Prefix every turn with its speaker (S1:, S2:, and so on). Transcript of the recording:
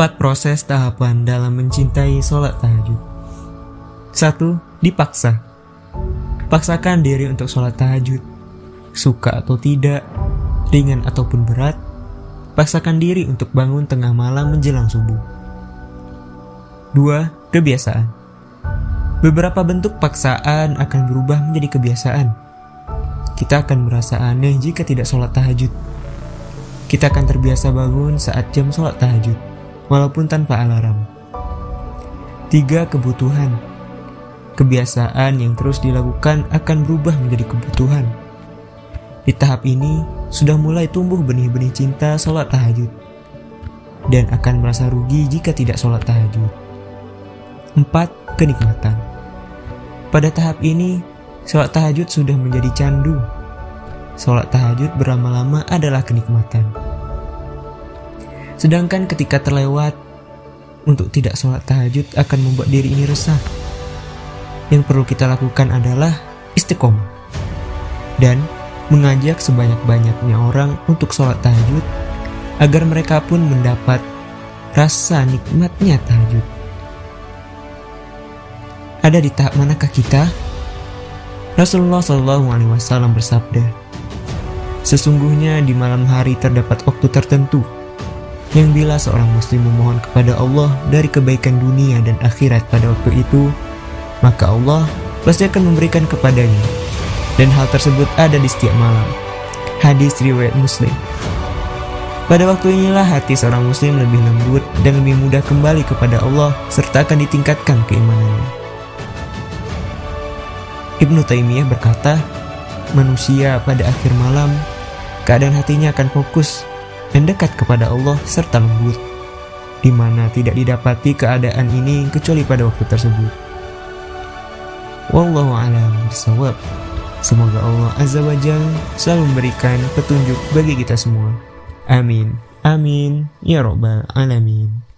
S1: Empat proses tahapan dalam mencintai sholat tahajud. Satu, dipaksa. Paksakan diri untuk sholat tahajud. Suka atau tidak, ringan ataupun berat, paksakan diri untuk bangun tengah malam menjelang subuh. Dua, kebiasaan. Beberapa bentuk paksaan akan berubah menjadi kebiasaan. Kita akan merasa aneh jika tidak sholat tahajud. Kita akan terbiasa bangun saat jam sholat tahajud, walaupun tanpa alarm. Tiga, kebutuhan. Kebiasaan yang terus dilakukan akan berubah menjadi kebutuhan. Di tahap ini, sudah mulai tumbuh benih-benih cinta sholat tahajud. Dan akan merasa rugi jika tidak sholat tahajud. Empat, kenikmatan. Pada tahap ini, sholat tahajud sudah menjadi candu sholat tahajud berlama-lama adalah kenikmatan. Sedangkan ketika terlewat, untuk tidak sholat tahajud akan membuat diri ini resah. Yang perlu kita lakukan adalah istiqomah dan mengajak sebanyak-banyaknya orang untuk sholat tahajud agar mereka pun mendapat rasa nikmatnya tahajud. Ada di tahap manakah kita? Rasulullah SAW bersabda, Sesungguhnya di malam hari terdapat waktu tertentu yang bila seorang muslim memohon kepada Allah dari kebaikan dunia dan akhirat pada waktu itu, maka Allah pasti akan memberikan kepadanya. Dan hal tersebut ada di setiap malam. Hadis riwayat Muslim. Pada waktu inilah hati seorang muslim lebih lembut dan lebih mudah kembali kepada Allah serta akan ditingkatkan keimanannya. Ibnu Taimiyah berkata, manusia pada akhir malam, keadaan hatinya akan fokus dan dekat kepada Allah serta lembut, di mana tidak didapati keadaan ini kecuali pada waktu tersebut. Wallahu a'lam bishawab. Semoga Allah Azza wa Jal selalu memberikan petunjuk bagi kita semua. Amin. Amin. Ya Rabbal Alamin.